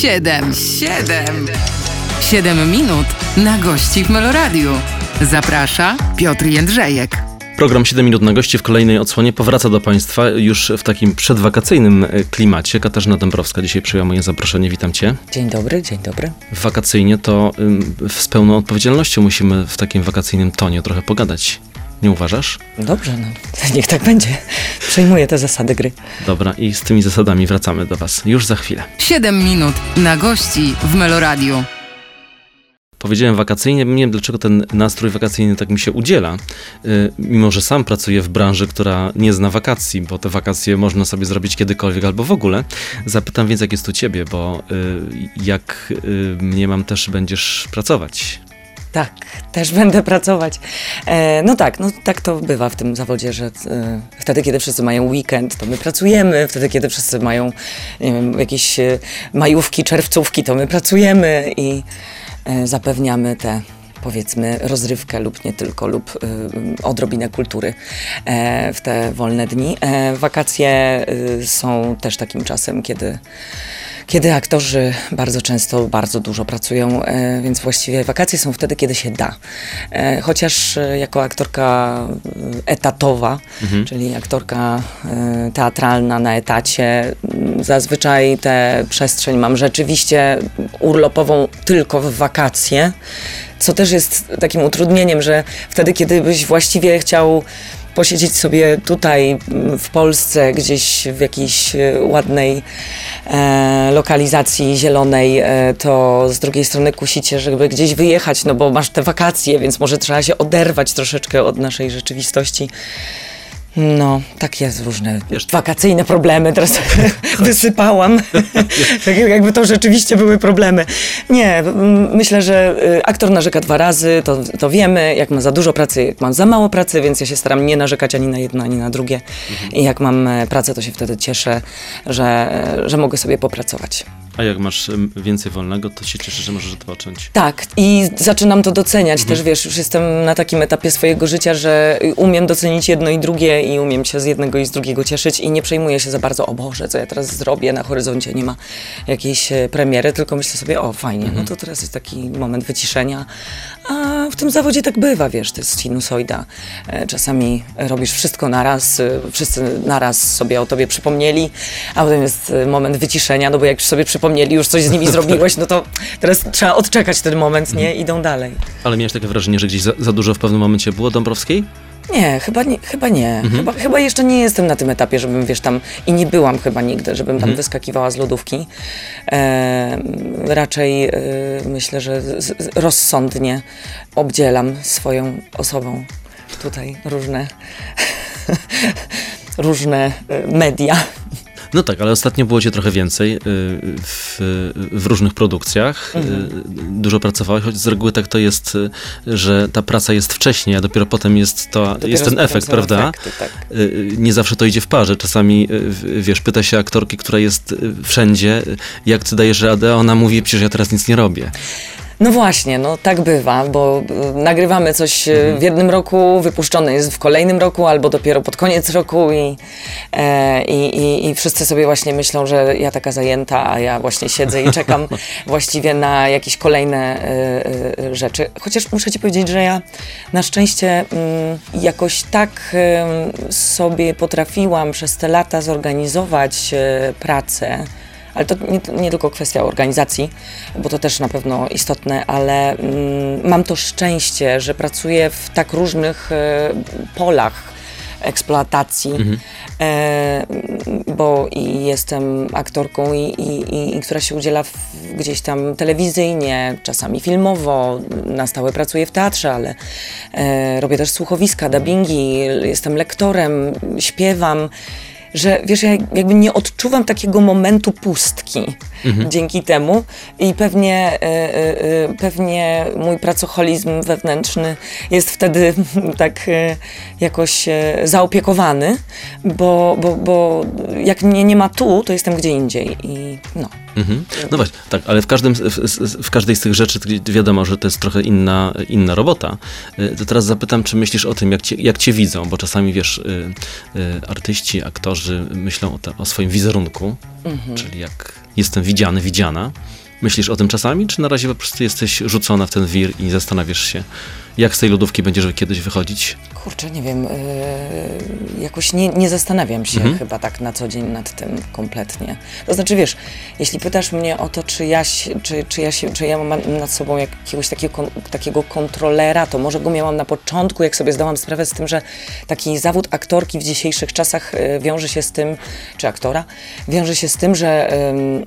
Siedem, siedem, siedem minut na gości w Meloradiu. Zaprasza Piotr Jędrzejek. Program 7 minut na gości w kolejnej odsłonie powraca do Państwa już w takim przedwakacyjnym e, klimacie. Katarzyna Dąbrowska dzisiaj przyjęła moje zaproszenie. Witam Cię. Dzień dobry, dzień dobry. Wakacyjnie to z pełną odpowiedzialnością musimy w takim wakacyjnym tonie trochę pogadać. Nie uważasz? Dobrze, no niech tak będzie. Przejmuję te zasady gry. Dobra, i z tymi zasadami wracamy do Was już za chwilę. Siedem minut na gości w Meloradiu. Powiedziałem wakacyjnie, nie wiem dlaczego ten nastrój wakacyjny tak mi się udziela, y, mimo że sam pracuję w branży, która nie zna wakacji, bo te wakacje można sobie zrobić kiedykolwiek albo w ogóle. Zapytam więc, jak jest u ciebie, bo y, jak y, mnie mam też będziesz pracować. Tak, też będę pracować. E, no tak, no tak to bywa w tym zawodzie, że e, wtedy, kiedy wszyscy mają weekend, to my pracujemy, wtedy, kiedy wszyscy mają nie wiem, jakieś e, majówki, czerwcówki, to my pracujemy i e, zapewniamy te powiedzmy rozrywkę lub nie tylko, lub y, odrobinę kultury e, w te wolne dni. E, wakacje y, są też takim czasem, kiedy kiedy aktorzy bardzo często bardzo dużo pracują, e, więc właściwie wakacje są wtedy, kiedy się da. E, chociaż e, jako aktorka etatowa, czyli aktorka teatralna na etacie, m, zazwyczaj tę przestrzeń mam rzeczywiście urlopową tylko w wakacje, co też jest takim utrudnieniem, że wtedy, kiedy byś właściwie chciał posiedzieć sobie tutaj mm, w Polsce, gdzieś w jakiejś e, ładnej e, lokalizacji zielonej, e, to z drugiej strony kusicie, żeby gdzieś wyjechać, no bo masz te wakacje, więc może trzeba się oderwać troszeczkę od naszej rzeczywistości. No, takie różne Wiesz- wakacyjne problemy teraz wysypałam. tak jakby to rzeczywiście były problemy. Nie, myślę, że y, aktor narzeka dwa razy, to, to wiemy, jak ma za dużo pracy, jak mam za mało pracy, więc ja się staram nie narzekać ani na jedno, ani na drugie. I jak mam e, pracę, to się wtedy cieszę, że, e, że mogę sobie popracować. A jak masz więcej wolnego, to się cieszę, że możesz odpocząć. Tak, i zaczynam to doceniać też, wiesz, już jestem na takim etapie swojego życia, że umiem docenić jedno i drugie i umiem się z jednego i z drugiego cieszyć i nie przejmuję się za bardzo, o Boże, co ja teraz zrobię, na horyzoncie nie ma jakiejś e, premiery, tylko myślę sobie, o fajnie, no to teraz jest taki moment wyciszenia, a w tym zawodzie tak bywa, wiesz, to jest sinusoida. E, Czasami robisz wszystko naraz, e, wszyscy naraz sobie o tobie przypomnieli, a potem jest moment wyciszenia, no bo jak już sobie przypomnieli, już coś z nimi zrobiłeś, no to teraz trzeba odczekać ten moment, nie? Idą dalej. Ale miałeś takie wrażenie, że gdzieś za, za dużo w pewnym momencie było Dąbrowskiej? Nie, chyba nie. Chyba, nie. Mhm. chyba, chyba jeszcze nie jestem na tym etapie, żebym, wiesz, tam i nie byłam chyba nigdy, żebym Mhm. tam wyskakiwała z lodówki. E, raczej e, myślę, że z, rozsądnie obdzielam swoją osobą tutaj różne, różne e, media. No tak, ale ostatnio było cię trochę więcej y, w, w różnych produkcjach. Y, Dużo pracowałeś, choć z reguły tak to jest, y, że ta praca jest wcześniej, a dopiero potem jest, to, Dopiero jest ten efekt, prawda? efekty, tak. Nie zawsze to idzie w parze. Czasami, wiesz, pyta się aktorki, która jest wszędzie, jak ty dajesz radę, a ona mówi, przecież ja teraz nic nie robię. No właśnie, no tak bywa, bo y, nagrywamy coś y, Mhm. w jednym roku, wypuszczone jest w kolejnym roku albo dopiero pod koniec roku i, e, i, i, wszyscy sobie właśnie myślą, że ja taka zajęta, a ja właśnie siedzę i czekam właściwie na jakieś kolejne y, y, rzeczy. Chociaż muszę ci powiedzieć, że ja na szczęście mm, jakoś tak sobie potrafiłam przez te lata zorganizować pracę, ale to nie, nie tylko kwestia organizacji, bo to też na pewno istotne, ale mm, mam to szczęście, że pracuję w tak różnych e, polach eksploatacji, e, bo i jestem aktorką, i, i, i, i która się udziela w, gdzieś tam telewizyjnie, czasami filmowo, na stałe pracuję w teatrze, ale e, robię też słuchowiska, dubbingi, jestem lektorem, śpiewam że wiesz, ja jakby nie odczuwam takiego momentu pustki dzięki temu i pewnie, e, e, pewnie mój pracoholizm wewnętrzny jest wtedy tak e, jakoś zaopiekowany, bo, bo, bo jak mnie nie ma tu, to jestem gdzie indziej i no. Mhm. No właśnie, tak, ale w, każdym, w, w- każdej z tych rzeczy wiadomo, że to jest trochę inna, inna robota. Y, To teraz zapytam, czy myślisz o tym, jak cię, jak cię widzą, bo czasami wiesz, y, y, artyści, aktorzy myślą o, te, o swoim wizerunku, czyli jak, jestem widziany, widziana. Myślisz o tym czasami, czy na razie po prostu jesteś rzucona w ten wir i zastanawiasz się, jak z tej lodówki będziesz kiedyś wychodzić? Kurczę, nie wiem, yy, jakoś nie, nie zastanawiam się Mhm. chyba tak na co dzień nad tym kompletnie. To znaczy, wiesz, jeśli pytasz mnie o to, czy ja, czy, czy ja, się, czy ja mam nad sobą jakiegoś takiego, takiego kontrolera, to może go miałam na początku, jak sobie zdałam sprawę z tym, że taki zawód aktorki w dzisiejszych czasach yy, wiąże się z tym, czy aktora, wiąże się z tym, że ym,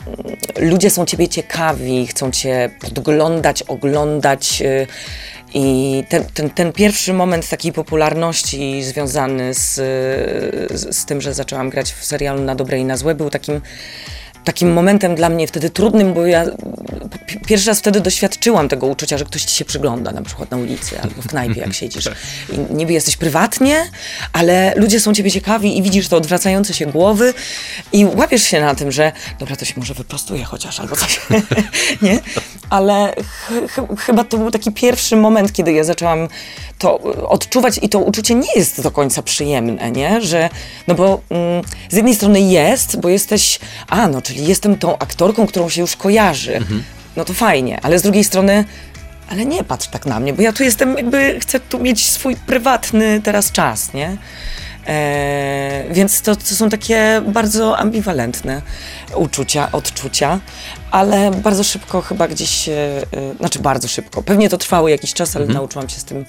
ludzie są ciebie ciekawi, chcą cię podglądać, oglądać. Yy, i ten, ten, ten pierwszy moment takiej popularności związany z, z, z tym, że zaczęłam grać w serialu Na dobre i na złe, był takim, takim momentem dla mnie wtedy trudnym, bo ja pierwszy raz wtedy doświadczyłam tego uczucia, że ktoś ci się przygląda, na przykład na ulicy albo w knajpie, jak siedzisz. I niby jesteś prywatnie, ale ludzie są ciebie ciekawi i widzisz te odwracające się głowy i łapiesz się na tym, że dobra, to się może wyprostuje chociaż albo coś, nie? Ale ch- ch- chyba to był taki pierwszy moment, kiedy ja zaczęłam to odczuwać i to uczucie nie jest do końca przyjemne, nie? Że, no bo mm, z jednej strony jest, bo jesteś, a no, czyli jestem tą aktorką, którą się już kojarzy. No to fajnie, ale z drugiej strony, ale nie patrz tak na mnie, bo ja tu jestem, jakby chcę tu mieć swój prywatny teraz czas, nie? E, więc to, to są takie bardzo ambiwalentne uczucia, odczucia, ale bardzo szybko chyba gdzieś, e, znaczy bardzo szybko, pewnie to trwało jakiś czas, ale nauczyłam się z tym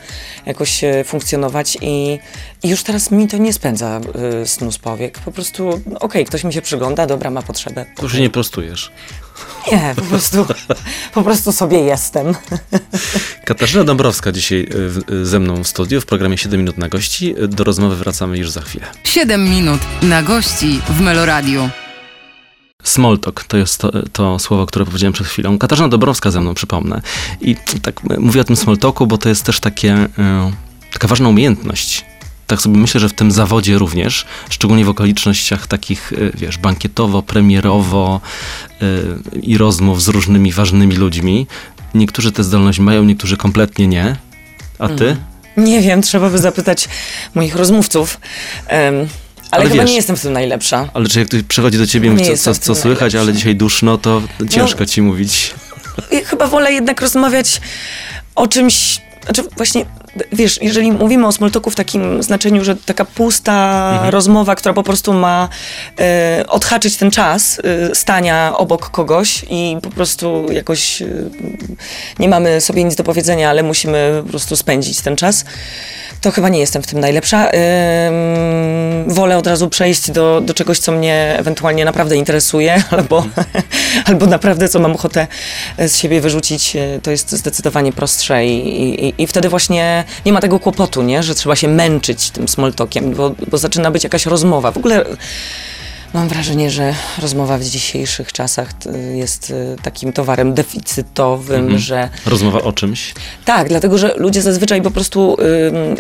jakoś e, funkcjonować i, i już teraz mi to nie spędza e, snu z powiek. Po prostu, no, okej, ktoś mi się przygląda, dobra, ma potrzebę. To już nie prostujesz. Nie, po prostu, po prostu sobie jestem. Katarzyna Dąbrowska dzisiaj y, y, ze mną w studiu w programie 7 minut na gości. Y, Do rozmowy wracamy już za chwilę. 7 minut na gości w Meloradiu. Small talk to jest to, to słowo, które powiedziałem przed chwilą. Katarzyna Dobrowska ze mną, przypomnę. I tak mówię o tym small talku, bo to jest też takie, y, taka ważna umiejętność. Tak sobie myślę, że w tym zawodzie również, szczególnie w okolicznościach takich, y, wiesz, bankietowo, premierowo y, i rozmów z różnymi ważnymi ludźmi. Niektórzy tę zdolność mają, niektórzy kompletnie nie. A ty? Nie wiem, trzeba by zapytać moich rozmówców. Ale, Ale chyba wiesz- nie jestem w tym najlepsza. Ale czy jak ktoś przychodzi do ciebie i mówi, co, co, co słychać, najlepsza. ale dzisiaj duszno, to ciężko ci mówić. Ja chyba wolę jednak rozmawiać o czymś, znaczy właśnie, wiesz, jeżeli mówimy o smalltalku w takim znaczeniu, że taka pusta rozmowa, która po prostu ma e, odhaczyć ten czas e, stania obok kogoś i po prostu jakoś e, nie mamy sobie nic do powiedzenia, ale musimy po prostu spędzić ten czas, to chyba nie jestem w tym najlepsza. Ym, wolę od razu przejść do, do czegoś, co mnie ewentualnie naprawdę interesuje, albo, albo naprawdę co mam ochotę z siebie wyrzucić. e, To jest zdecydowanie prostsze i, i, i wtedy właśnie nie ma tego kłopotu, nie? że trzeba się męczyć tym small talkiem, bo, bo zaczyna być jakaś rozmowa. W ogóle mam wrażenie, że rozmowa w dzisiejszych czasach jest e, takim towarem deficytowym, Mhm. że Rozmowa o czymś. tak, dlatego że ludzie zazwyczaj po prostu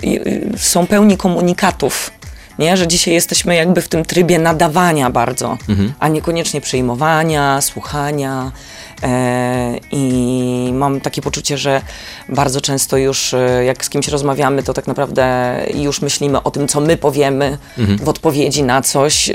y, y, są pełni komunikatów. Nie? Że dzisiaj jesteśmy jakby w tym trybie nadawania bardzo, a niekoniecznie przyjmowania, słuchania. E, I mam takie poczucie, że bardzo często już e, jak z kimś rozmawiamy, to tak naprawdę już myślimy o tym, co my powiemy w odpowiedzi na coś,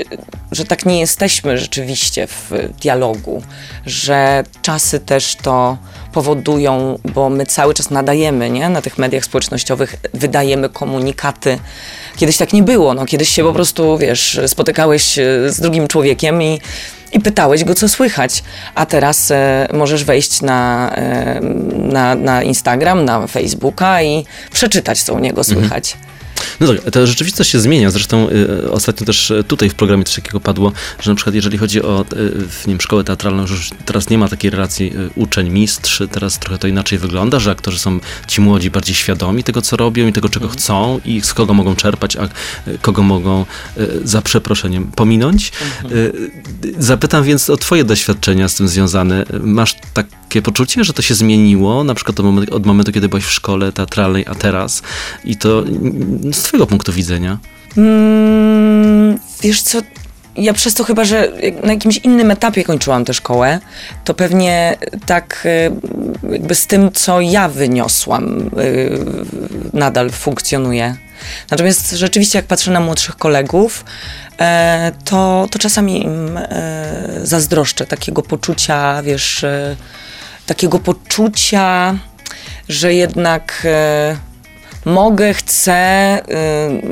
że tak nie jesteśmy rzeczywiście w dialogu, że czasy też to powodują, bo my cały czas nadajemy, nie? Na tych mediach społecznościowych wydajemy komunikaty. Kiedyś tak nie było, no. Kiedyś się po prostu, wiesz, spotykałeś e, z drugim człowiekiem i, i pytałeś go, co słychać. A teraz e, możesz wejść na, e, na, na Instagram, na Facebooka i przeczytać, co u niego słychać. No tak, ta rzeczywistość się zmienia. Zresztą y, ostatnio też y, tutaj w programie coś takiego padło, że na przykład jeżeli chodzi o y, w, nie wiem, szkołę teatralną, że już teraz nie ma takiej relacji y, uczeń-mistrz, teraz trochę to inaczej wygląda, że aktorzy są ci młodzi bardziej świadomi tego, co robią i tego, czego chcą i z kogo mogą czerpać, a y, kogo mogą y, za przeproszeniem pominąć. Y, y, Zapytam więc o twoje doświadczenia z tym związane. Masz takie poczucie, że to się zmieniło, na przykład od momentu, kiedy byłeś w szkole teatralnej, a teraz? I to mm, z twojego punktu widzenia. Mm, wiesz co, ja przez to chyba, że na jakimś innym etapie kończyłam tę szkołę, to pewnie tak y, jakby z tym, co ja wyniosłam, y, nadal funkcjonuje. Natomiast rzeczywiście, jak patrzę na młodszych kolegów, e, to, to czasami im e, zazdroszczę takiego poczucia, wiesz, e, takiego poczucia, że jednak e, mogę, chcę,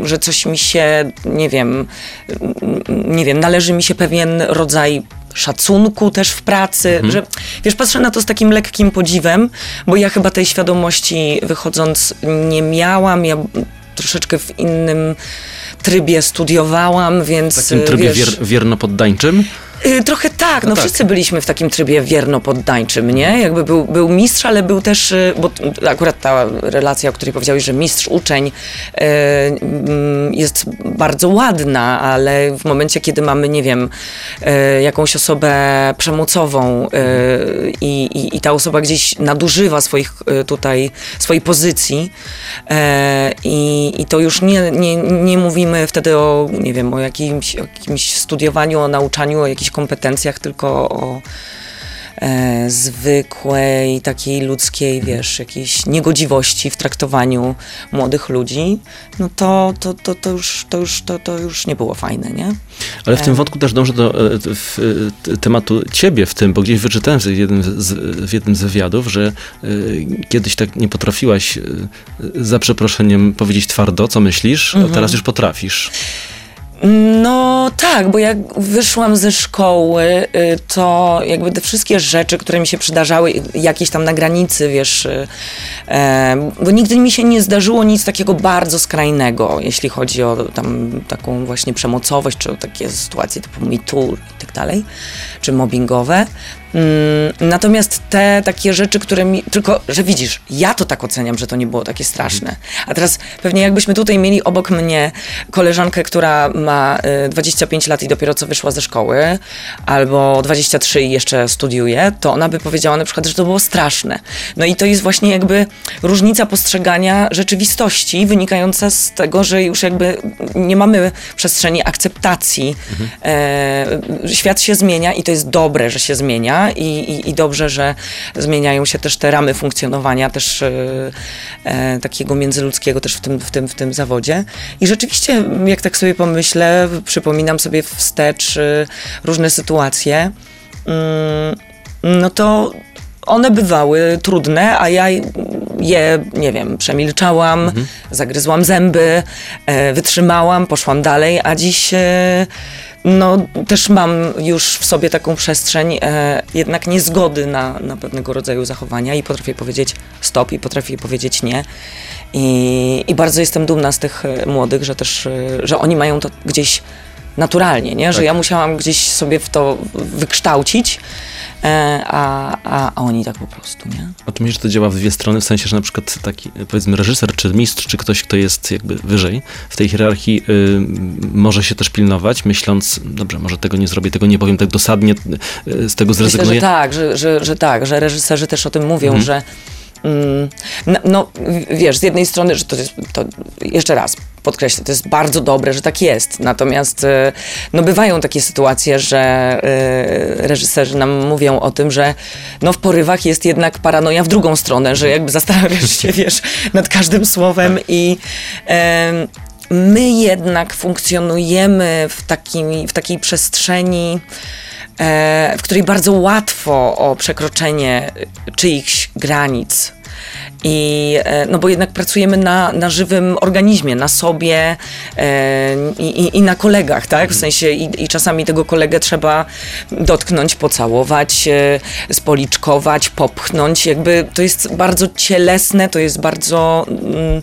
y, że coś mi się, nie wiem, nie wiem, należy mi się pewien rodzaj szacunku też w pracy, że wiesz, patrzę na to z takim lekkim podziwem, bo ja chyba tej świadomości wychodząc nie miałam, ja troszeczkę w innym trybie studiowałam, więc W takim trybie wiesz, wier, wierno-poddańczym? Y, Trochę tak, no, No tak. wszyscy byliśmy w takim trybie wierno-poddańczym, nie? Jakby był, był mistrz, ale był też, y, bo akurat ta relacja, o której powiedziałeś, że mistrz-uczeń y, mm, jest bardzo ładna, ale w momencie, kiedy mamy, nie wiem, jakąś osobę przemocową i, i, i ta osoba gdzieś nadużywa swoich tutaj, swojej pozycji i, i to już nie, nie, nie mówimy wtedy o, nie wiem, o jakimś, jakimś studiowaniu, o nauczaniu, o jakichś kompetencjach, tylko o e, zwykłej, takiej ludzkiej, wiesz, jakiejś niegodziwości w traktowaniu młodych ludzi, no to, to, to, to, już, to, już, to, to już nie było fajne, nie? Ale w tym wątku też dążę do e, w, e, tematu ciebie w tym, bo gdzieś wyczytałem w jednym z, w jednym z wywiadów, że e, kiedyś tak nie potrafiłaś e, za przeproszeniem powiedzieć twardo, co myślisz, Mhm. a teraz już potrafisz. No tak, bo jak wyszłam ze szkoły, y, to jakby te wszystkie rzeczy, które mi się przydarzały, jakieś tam na granicy, wiesz, y, e, bo nigdy mi się nie zdarzyło nic takiego bardzo skrajnego, jeśli chodzi o tam taką właśnie przemocowość, czy o takie sytuacje typu MeToo i tak dalej, czy mobbingowe. Mm, Natomiast te takie rzeczy, które mi. Tylko, że widzisz, ja to tak oceniam, że to nie było takie straszne. A teraz pewnie jakbyśmy tutaj mieli obok mnie koleżankę, która ma y, 25 lat i dopiero co wyszła ze szkoły, albo 23 i jeszcze studiuje, to ona by powiedziała na przykład, że to było straszne. No i to jest właśnie jakby różnica postrzegania rzeczywistości wynikająca z tego, że już jakby nie mamy przestrzeni akceptacji. E, świat się zmienia i to jest dobre, że się zmienia i, i, i dobrze, że zmieniają się też te ramy funkcjonowania też e, e, takiego międzyludzkiego też w tym, w, tym, w tym zawodzie. I rzeczywiście, jak tak sobie pomyślę, przypominam sobie wstecz e, różne sytuacje, mm, no to one bywały trudne, a ja je, nie wiem, przemilczałam, zagryzłam zęby, e, wytrzymałam, poszłam dalej, a dziś e, no, też mam już w sobie taką przestrzeń e, jednak niezgody na, na pewnego rodzaju zachowania i potrafię powiedzieć stop i potrafię powiedzieć nie. I, I bardzo jestem dumna z tych e, młodych, że też, e, że oni mają to gdzieś naturalnie, nie? że Tak. ja musiałam gdzieś sobie w to wykształcić, a, a, a oni tak po prostu, nie? A tu myślisz, że to działa w dwie strony, w sensie, że na przykład taki, powiedzmy, reżyser, czy mistrz, czy ktoś, kto jest jakby wyżej w tej hierarchii, y, może się też pilnować, myśląc, dobrze, może tego nie zrobię, tego nie powiem tak dosadnie, y, z tego Myślę, zrezygnuję. że tak, że, że, że tak, że reżyserzy też o tym mówią, że mm, no, no wiesz, z jednej strony, że to jest, to jeszcze raz podkreślę, to jest bardzo dobre, że tak jest, natomiast e, no bywają takie sytuacje, że e, reżyserzy nam mówią o tym, że no w porywach jest jednak paranoja w drugą stronę, że jakby zastanawiasz się, wiesz, nad każdym słowem i em, my jednak funkcjonujemy w, takim, w takiej przestrzeni, w której bardzo łatwo o przekroczenie czyichś granic. I, e, no bo jednak pracujemy na, na żywym organizmie, na sobie e, i, i, na kolegach, tak? W sensie i, i czasami tego kolegę trzeba dotknąć, pocałować, e, spoliczkować, popchnąć. Jakby to jest bardzo cielesne, to jest bardzo... Mm,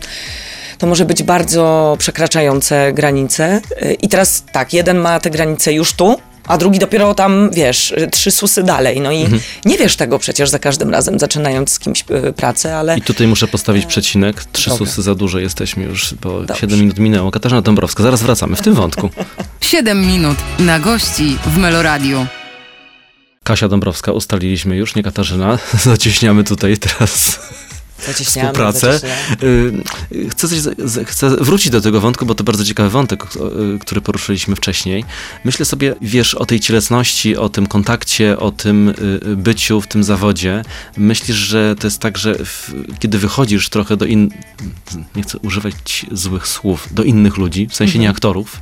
to może być bardzo przekraczające granice. I teraz tak, jeden ma te granice już tu, a drugi dopiero tam, wiesz, trzy susy dalej. No i Mhm. nie wiesz tego przecież za każdym razem, zaczynając z kimś y, pracę, ale I tutaj muszę postawić przecinek. Trzy Dobra. susy za dużo jesteśmy już, bo Dobrze. 7 minut minęło. Katarzyna Dąbrowska, zaraz wracamy w tym wątku. 7 minut na gości w Meloradiu. Kasia Dąbrowska ustaliliśmy już, nie Katarzyna. Zacieśniamy tutaj teraz Zacieśniamy, współpracę. zacieśniamy. Y, Chcę, coś, chcę wrócić do tego wątku, bo to bardzo ciekawy wątek, y, który poruszyliśmy wcześniej. Myślę sobie, wiesz, o tej cielesności, o tym kontakcie, o tym y, byciu w tym zawodzie. Myślisz, że to jest tak, że w, kiedy wychodzisz trochę do in... nie chcę używać złych słów, do innych ludzi, w sensie nie aktorów,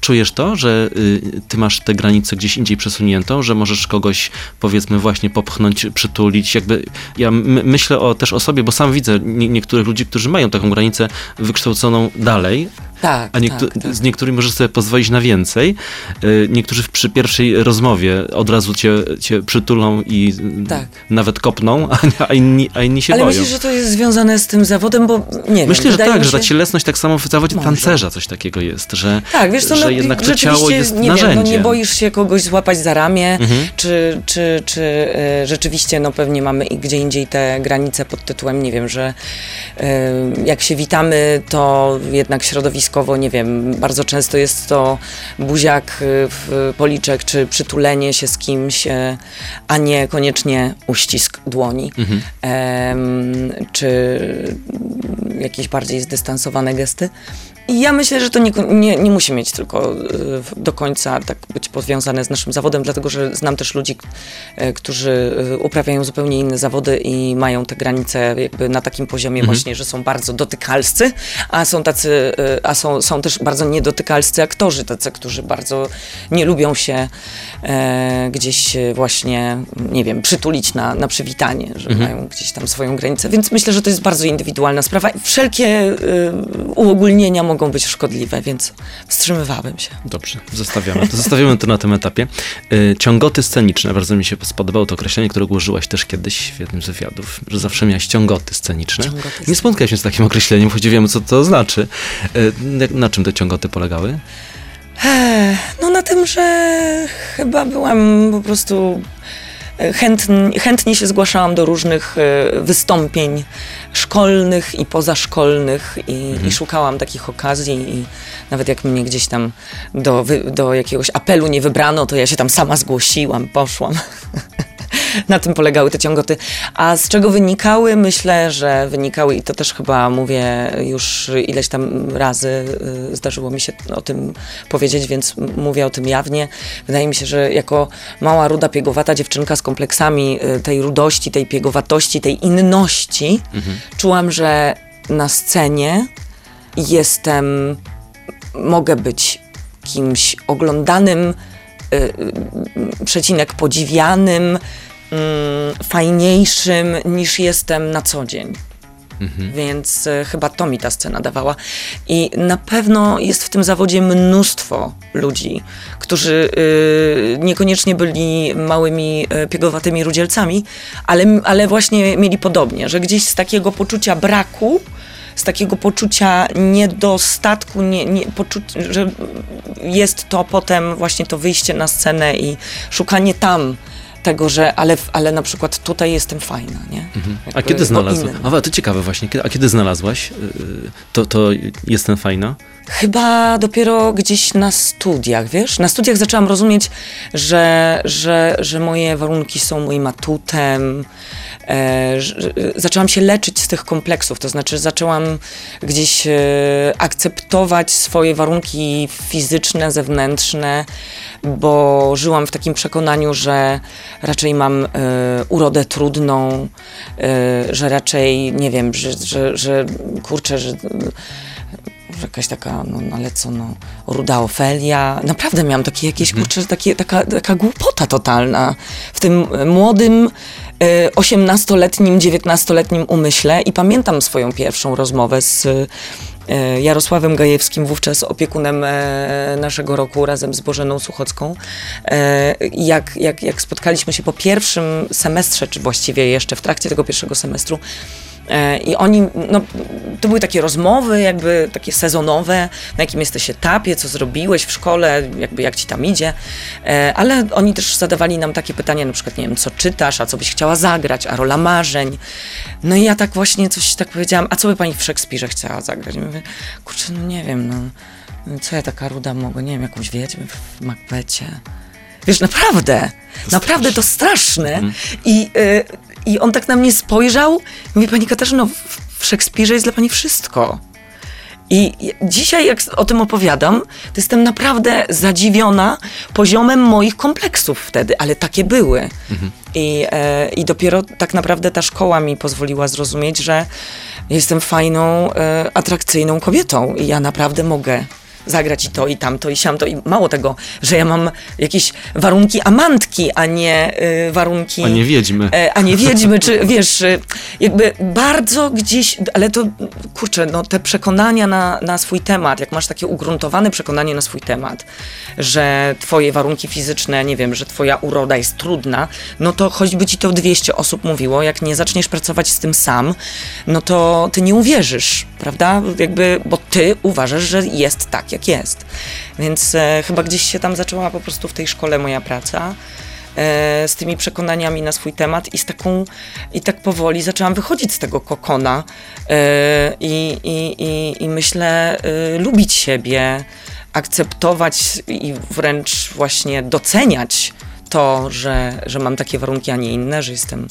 czujesz to, że y, ty masz tę granicę gdzieś indziej przesuniętą, że możesz kogoś, powiedzmy, właśnie popchnąć, przytulić, jakby ja myślę o, też o sobie, bo sam widzę nie, niektórych ludzi, którzy mają taką granicę wykształconą dalej, Tak, a niektó- tak, tak. z niektórymi możesz sobie pozwolić na więcej. Y, Niektórzy przy pierwszej rozmowie od razu cię, cię przytulą i Tak. nawet kopną, a, a, inni, a inni się Ale boją. myślisz, że to jest związane z tym zawodem, bo nie wiem. Myślę, że wydaje tak, że ta cielesność tak samo w zawodzie Może. tancerza coś takiego jest, że, Tak, wiesz co, że no, jednak to ciało jest nie narzędziem. Wiem, no nie boisz się kogoś złapać za ramię, Mhm. czy, czy, czy e, rzeczywiście, no pewnie mamy gdzie indziej te granice pod tytułem, nie wiem, że e, jak się witamy, to jednak nie wiem, bardzo często jest to buziak e, w policzek, czy przytulenie się z kimś, e, a nie koniecznie uścisk dłoni, Mhm. czy jakieś bardziej zdystansowane gesty. I ja myślę, że to nie, nie, nie musi mieć tylko y, do końca tak być powiązane z naszym zawodem, dlatego że znam też ludzi, y, którzy y, uprawiają zupełnie inne zawody i mają te granice jakby na takim poziomie właśnie, że są bardzo dotykalscy, a są tacy, a są, są też bardzo niedotykalscy aktorzy, tacy, którzy bardzo nie lubią się e, gdzieś właśnie, nie wiem, przytulić na, na przywitanie, że mają gdzieś tam swoją granicę, więc myślę, że to jest bardzo indywidualna sprawa. Wszelkie y, uogólnienia mogą być szkodliwe, więc wstrzymywałabym się. Dobrze, zostawiamy to. Zostawiamy to na tym etapie. Y, ciągoty sceniczne. Bardzo mi się spodobało to określenie, które użyłaś też kiedyś w jednym z wywiadów, że zawsze miałaś ciągoty sceniczne. Ciągoty Nie sceniczne. spotkałeś się z takim określeniem, choć wiemy, co to znaczy. Y, na- czym te ciągoty polegały? No na tym, że chyba byłam po prostu chętnie, się zgłaszałam do różnych e, wystąpień szkolnych i pozaszkolnych i, i szukałam takich okazji i nawet jak mnie gdzieś tam do, do jakiegoś apelu nie wybrano, to ja się tam sama zgłosiłam, poszłam. Na tym polegały te ciągoty. A z czego wynikały? Myślę, że wynikały i to też chyba mówię już ileś tam razy y, zdarzyło mi się o tym powiedzieć, więc mówię o tym jawnie. Wydaje mi się, że jako mała, ruda, piegowata dziewczynka z kompleksami y, tej rudości, tej piegowatości, tej inności, czułam, że na scenie jestem, mogę być kimś oglądanym, przecinek podziwianym, mm, fajniejszym niż jestem na co dzień. Więc e, chyba to mi ta scena dawała. I na pewno jest w tym zawodzie mnóstwo ludzi, którzy y, niekoniecznie byli małymi y, piegowatymi rudzielcami, ale, ale właśnie mieli podobnie, że gdzieś z takiego poczucia braku, z takiego poczucia niedostatku, nie, nie, poczu- że jest to potem właśnie to wyjście na scenę i szukanie tam tego, że ale, ale na przykład tutaj jestem fajna, nie? A Jakby kiedy znalazłaś? A to ciekawe właśnie. A kiedy znalazłaś? y, To, to jestem fajna? Chyba dopiero gdzieś na studiach, wiesz? Na studiach zaczęłam rozumieć, że, że, że moje warunki są moim atutem. E, zaczęłam się leczyć z tych kompleksów, to znaczy zaczęłam gdzieś e, akceptować swoje warunki fizyczne, zewnętrzne, bo żyłam w takim przekonaniu, że raczej mam e, urodę trudną, że raczej, nie wiem, że, że, że kurczę, że jakaś taka, no, no ale co, no, ruda Ofelia. Naprawdę miałam takie jakieś, kurczę, takie, taka, taka głupota totalna w tym młodym, 18-letnim, 19-letnim umyśle i pamiętam swoją pierwszą rozmowę z e, Jarosławem Gajewskim, wówczas opiekunem e, naszego roku razem z Bożeną Suchocką. E, jak, jak, jak spotkaliśmy się po pierwszym semestrze, czy właściwie jeszcze w trakcie tego pierwszego semestru, E, I oni, no, to były takie rozmowy, jakby takie sezonowe, na jakim jesteś etapie, co zrobiłeś w szkole, jakby jak ci tam idzie. E, Ale oni też zadawali nam takie pytania, na przykład, nie wiem, co czytasz, a co byś chciała zagrać, a rola marzeń. No i ja tak właśnie coś tak powiedziałam, a co by pani w Szekspirze chciała zagrać? I mówię, kurczę, no nie wiem, no, co ja taka ruda mogę, nie wiem, jakąś wiedźmę w Macbecie. Wiesz, naprawdę, naprawdę to straszne. I, y, I on tak na mnie spojrzał i mówi, pani Katarzyno, w, Szekspirze jest dla pani wszystko. I dzisiaj, jak o tym opowiadam, to jestem naprawdę zadziwiona poziomem moich kompleksów wtedy, ale takie były. I, e, I dopiero tak naprawdę ta szkoła mi pozwoliła zrozumieć, że jestem fajną, e, atrakcyjną kobietą i ja naprawdę mogę zagrać i to, i tamto, i siamto. I mało tego, że ja mam jakieś warunki amantki, a nie y, warunki... A nie wiedźmy. E, a nie wiedźmy, czy wiesz, y, jakby bardzo gdzieś, ale to kurczę, no te przekonania na, na swój temat, jak masz takie ugruntowane przekonanie na swój temat, że twoje warunki fizyczne, nie wiem, że twoja uroda jest trudna, no to choćby ci to 200 osób mówiło, jak nie zaczniesz pracować z tym sam, no to ty nie uwierzysz, prawda? Jakby, bo ty uważasz, że jest tak, jak jest. Więc e, chyba gdzieś się tam zaczęła po prostu w tej szkole moja praca e, z tymi przekonaniami na swój temat i z taką, i tak powoli zaczęłam wychodzić z tego kokona e, i, i, i, myślę, e, lubić siebie, akceptować i wręcz właśnie doceniać to, że, że mam takie warunki, a nie inne, że jestem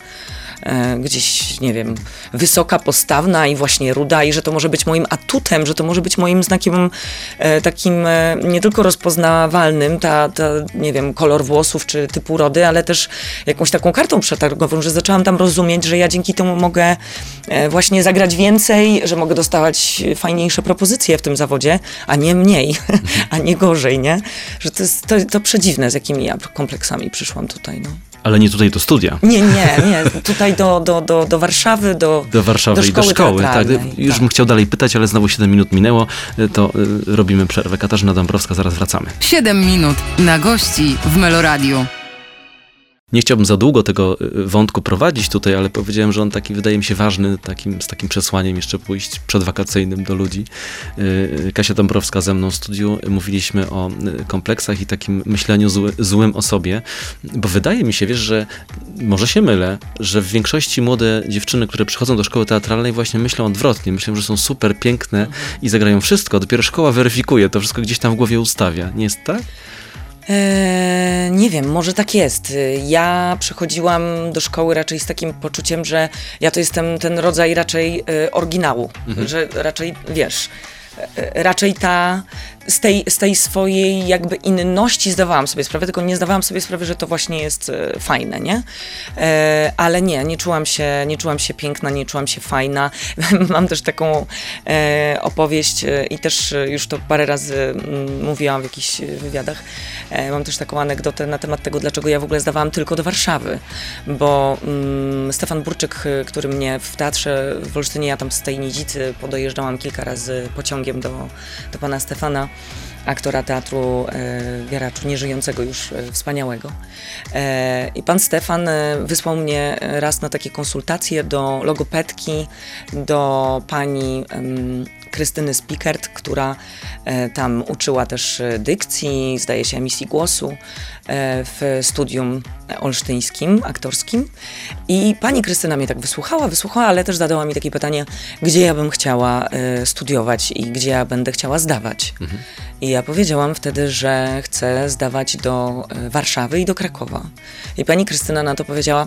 gdzieś, nie wiem, wysoka, postawna i właśnie ruda i że to może być moim atutem, że to może być moim znakiem e, takim e, nie tylko rozpoznawalnym, ta, ta, nie wiem, kolor włosów czy typu rody, ale też jakąś taką kartą przetargową, że zaczęłam tam rozumieć, że ja dzięki temu mogę e, właśnie zagrać więcej, że mogę dostawać fajniejsze propozycje w tym zawodzie, a nie mniej, a nie gorzej, nie? Że to jest to, to przedziwne, z jakimi ja kompleksami przyszłam tutaj, no. Ale nie tutaj do studia. Nie, nie, nie. Tutaj do, do, do, do Warszawy, do, Do Warszawy i do szkoły. Tak. Już tak. bym chciał dalej pytać, ale znowu 7 minut minęło, to y, robimy przerwę. Katarzyna Dąbrowska, zaraz wracamy. 7 minut na gości w Meloradiu. Nie chciałbym za długo tego y, wątku prowadzić tutaj, ale powiedziałem, że on taki wydaje mi się ważny, takim, z takim przesłaniem jeszcze pójść przedwakacyjnym do ludzi. Y, y, Kasia Dąbrowska ze mną w studiu, mówiliśmy o kompleksach i takim myśleniu zły, złym o sobie, bo wydaje mi się, wiesz, że może się mylę, że w większości młode dziewczyny, które przychodzą do szkoły teatralnej właśnie myślą odwrotnie, myślą, że są super piękne i zagrają wszystko, dopiero szkoła weryfikuje, to wszystko gdzieś tam w głowie ustawia. Nie jest tak? Eee, nie wiem, może tak jest. Ja przychodziłam do szkoły raczej z takim poczuciem, że ja to jestem ten rodzaj raczej e, oryginału, że raczej, wiesz, e, raczej ta, z tej, z tej swojej jakby inności zdawałam sobie sprawę, tylko nie zdawałam sobie sprawy, że to właśnie jest e, fajne, nie? E, ale nie, nie czułam się, nie czułam się piękna, nie czułam się fajna. Mam też taką e, opowieść i też już to parę razy mm, mówiłam w jakichś wywiadach. Mam też taką anegdotę na temat tego, dlaczego ja w ogóle zdawałam tylko do Warszawy, bo mm, Stefan Burczyk, który mnie w teatrze w Olsztynie, ja tam z tej Nidzicy podojeżdżałam kilka razy pociągiem do, do pana Stefana, aktora teatru e, Wiaraczu, nieżyjącego już e, wspaniałego. E, I pan Stefan e, wysłał mnie raz na takie konsultacje do logopedki, do pani Krystyny Spikert, która e, tam uczyła też e, dykcji, zdaje się emisji głosu w studium olsztyńskim, aktorskim. I pani Krystyna mnie tak wysłuchała, wysłuchała, ale też zadała mi takie pytanie, gdzie ja bym chciała e, studiować i gdzie ja będę chciała zdawać. I ja powiedziałam wtedy, że chcę zdawać do e, Warszawy i do Krakowa. I pani Krystyna na to powiedziała,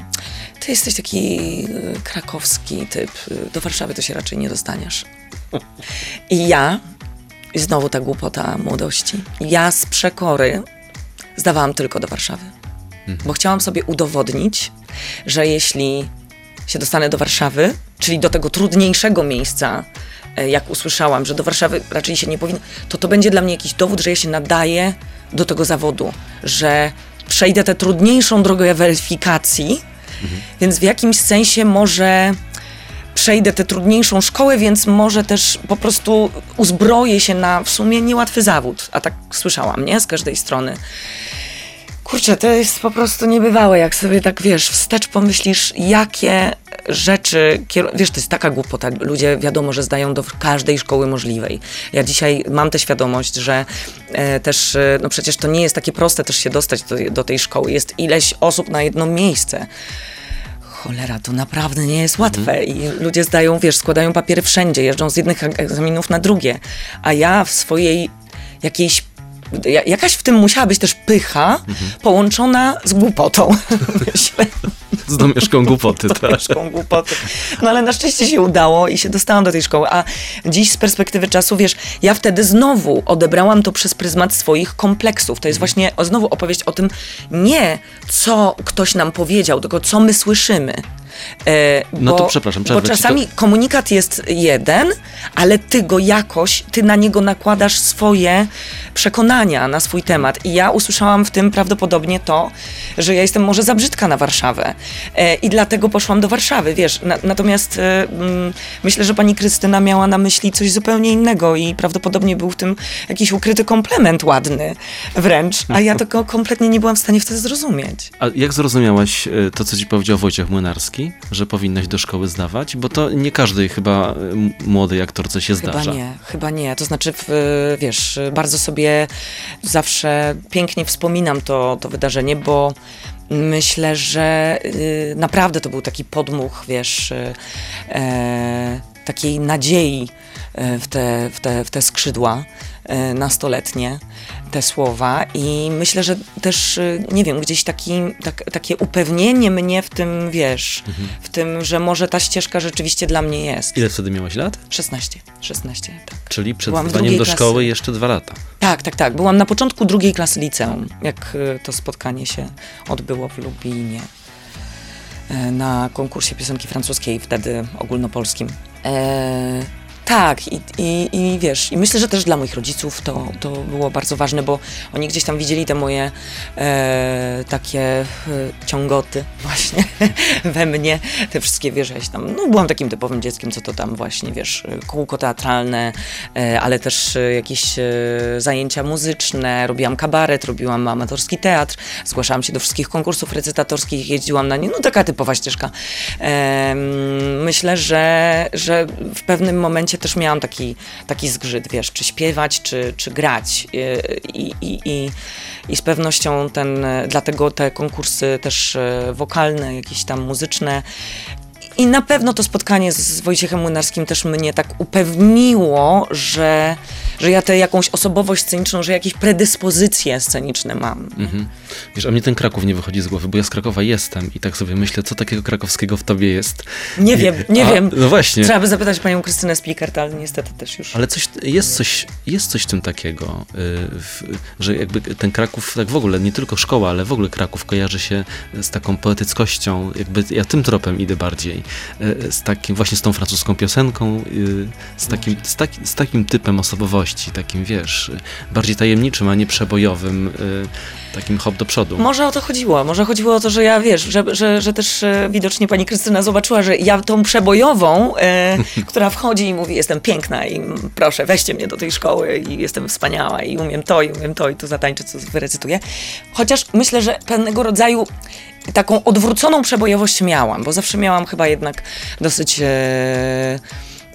ty jesteś taki e, krakowski typ, e, do Warszawy to się raczej nie dostaniesz. I ja, i znowu ta głupota młodości, ja z przekory zdawałam tylko do Warszawy. Bo chciałam sobie udowodnić, że jeśli się dostanę do Warszawy, czyli do tego trudniejszego miejsca, e, jak usłyszałam, że do Warszawy raczej się nie powinno, to to będzie dla mnie jakiś dowód, że ja się nadaję do tego zawodu, że przejdę tę trudniejszą drogę weryfikacji, więc w jakimś sensie może przejdę tę trudniejszą szkołę, więc może też po prostu uzbroję się na w sumie niełatwy zawód. A tak słyszałam, nie? Z każdej strony. Kurczę, to jest po prostu niebywałe, jak sobie tak, wiesz, wstecz pomyślisz, jakie rzeczy, wiesz, to jest taka głupota, ludzie wiadomo, że zdają do każdej szkoły możliwej. Ja dzisiaj mam tę świadomość, że e, też, e, no przecież to nie jest takie proste też się dostać do, do tej szkoły, jest ileś osób na jedno miejsce. Cholera, to naprawdę nie jest łatwe. I ludzie zdają, wiesz, składają papiery wszędzie, jeżdżą z jednych egzaminów na drugie, a ja w swojej jakiejś ja- jakaś w tym musiała być też pycha połączona z głupotą. Myślę, Z domieszką głupoty, tak. troszkę głupoty. No ale na szczęście się udało i się dostałam do tej szkoły. A dziś z perspektywy czasu, wiesz, ja wtedy znowu odebrałam to przez pryzmat swoich kompleksów. To jest właśnie o, znowu opowieść o tym, nie co ktoś nam powiedział, tylko co my słyszymy. E, No bo, to przepraszam, Bo czasami komunikat jest jeden, ale ty go jakoś, ty na niego nakładasz swoje przekonania na swój temat. I ja usłyszałam w tym prawdopodobnie to, że ja jestem może za brzydka na Warszawę. E, I dlatego poszłam do Warszawy, wiesz. Na, natomiast e, mm, myślę, że pani Krystyna miała na myśli coś zupełnie innego i prawdopodobnie był w tym jakiś ukryty komplement ładny wręcz, a ja tego kompletnie nie byłam w stanie wtedy zrozumieć. A jak zrozumiałaś to, co ci powiedział Wojciech Młynarski, że powinnaś do szkoły zdawać? Bo to nie każdej chyba młodej aktorce się Chyba zdarza. nie, chyba nie. To znaczy, wiesz, bardzo sobie zawsze pięknie wspominam to, to wydarzenie, bo myślę, że y, naprawdę to był taki podmuch, wiesz, y, e, takiej nadziei e, w te, w te, w te skrzydła e, nastoletnie, te słowa i myślę, że też, y, nie wiem, gdzieś taki, tak, takie upewnienie mnie w tym, wiesz, w tym, że może ta ścieżka rzeczywiście dla mnie jest. Ile wtedy miałaś lat? 16, 16, tak. Czyli przed zdaniem do klasy. szkoły jeszcze dwa lata. Tak, tak, tak. Byłam na początku drugiej klasy liceum, jak y, to spotkanie się odbyło w Lublinie e, na konkursie piosenki francuskiej, wtedy ogólnopolskim. E, tak, i, i, i wiesz, i myślę, że też dla moich rodziców to, to było bardzo ważne, bo oni gdzieś tam widzieli te moje e, takie e, ciągoty właśnie we mnie, te wszystkie, wiesz, ja tam, no byłam takim typowym dzieckiem, co to tam właśnie, wiesz, kółko teatralne, e, ale też e, jakieś e, zajęcia muzyczne, robiłam kabaret, robiłam amatorski teatr, zgłaszałam się do wszystkich konkursów recytatorskich, jeździłam na nie, no taka typowa ścieżka. Em, myślę, że, że w pewnym momencie też miałam taki, taki zgrzyt, wiesz, czy śpiewać, czy, czy grać. E, i, i, i, i z pewnością ten, dlatego te konkursy też e, wokalne, jakieś tam muzyczne i na pewno to spotkanie z, Wojciechem Młynarskim też mnie tak upewniło, że, że ja tę jakąś osobowość sceniczną, że jakieś predyspozycje sceniczne mam. Mhm. Wiesz, a mnie ten Kraków nie wychodzi z głowy, bo ja z Krakowa jestem i tak sobie myślę, co takiego krakowskiego w tobie jest. Nie wiem, nie A, wiem. No właśnie. Trzeba by zapytać panią Krystynę Splikert, ale niestety też już. Ale coś, jest, coś, jest coś w tym takiego, y, że jakby ten Kraków, tak w ogóle, nie tylko szkoła, ale w ogóle Kraków kojarzy się z taką poetyckością, jakby ja tym tropem idę bardziej, y, z takim, właśnie z tą francuską piosenką, y, z takim, z, taki, z takim typem osobowości, takim, wiesz, bardziej tajemniczym, a nie przebojowym, y, takim hop do przodu. Może o to chodziło. Może chodziło o to, że ja wiesz, że, że, że też e, widocznie pani Krystyna zobaczyła, że ja tą przebojową, e, która wchodzi i mówi, jestem piękna i proszę, weźcie mnie do tej szkoły i jestem wspaniała i umiem to, i umiem to, i tu zatańczę, co wyrecytuję. Chociaż myślę, że pewnego rodzaju taką odwróconą przebojowość miałam, bo zawsze miałam chyba jednak dosyć. E,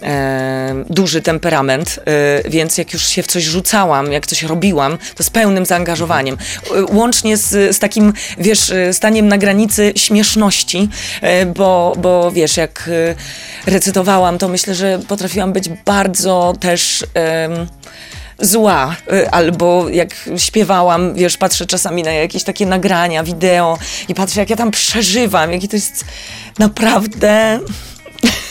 e, duży temperament, e, więc jak już się w coś rzucałam, jak coś robiłam, to z pełnym zaangażowaniem. E, Łącznie z, z takim, wiesz, e, staniem na granicy śmieszności, e, bo, bo wiesz, jak recytowałam, to myślę, że potrafiłam być bardzo też. Zła, y, albo jak śpiewałam, wiesz, patrzę czasami na jakieś takie nagrania, wideo i patrzę, jak ja tam przeżywam, jakie to jest naprawdę